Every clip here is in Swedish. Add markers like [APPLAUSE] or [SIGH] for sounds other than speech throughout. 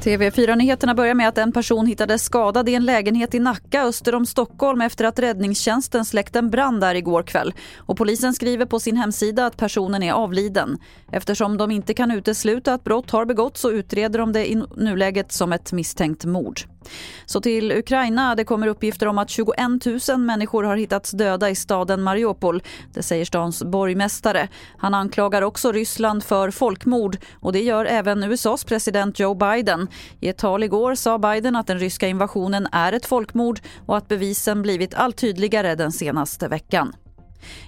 TV4-nyheterna börjar med att en person hittades skadad i en lägenhet i Nacka öster om Stockholm efter att räddningstjänsten släckte en brand där igår kväll. Och polisen skriver på sin hemsida att personen är avliden. Eftersom de inte kan utesluta att brott har begåtts så utreder de det i nuläget som ett misstänkt mord. Så till Ukraina. Det kommer uppgifter om att 21 000 människor har hittats döda i staden Mariupol. Det säger stans borgmästare. Han anklagar också Ryssland för folkmord och det gör även USAs president Joe Biden. I ett tal igår sa Biden att den ryska invasionen är ett folkmord och att bevisen blivit allt tydligare den senaste veckan.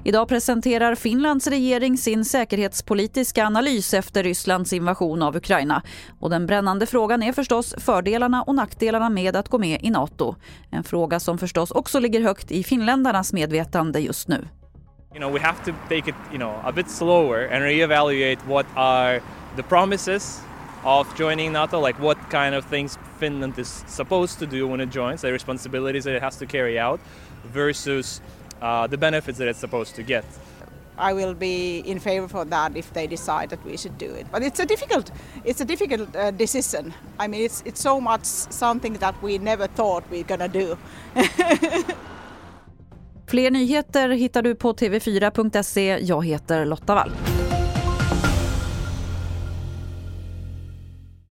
Idag presenterar Finlands regering sin säkerhetspolitiska analys efter Rysslands invasion av Ukraina. Och den brännande frågan är förstås fördelarna och nackdelarna med att gå med i Nato. En fråga som förstås också ligger högt i finländarnas medvetande just nu. You know, we have to take it, you know, a bit slower and reevaluate what are the promises of joining NATO, like what kind of things Finland is supposed to do when it joins, the responsibilities that it has to carry out, versus uh, the benefits that it's supposed to get. I will be in favor for that if they decide that we should do it. But it's a difficult, it's a difficult uh, decision. I mean, it's it's so much something that we never thought we're gonna do. [LAUGHS] Fler nyheter hittar du på tv4.se. Jag heter Lotta Wall.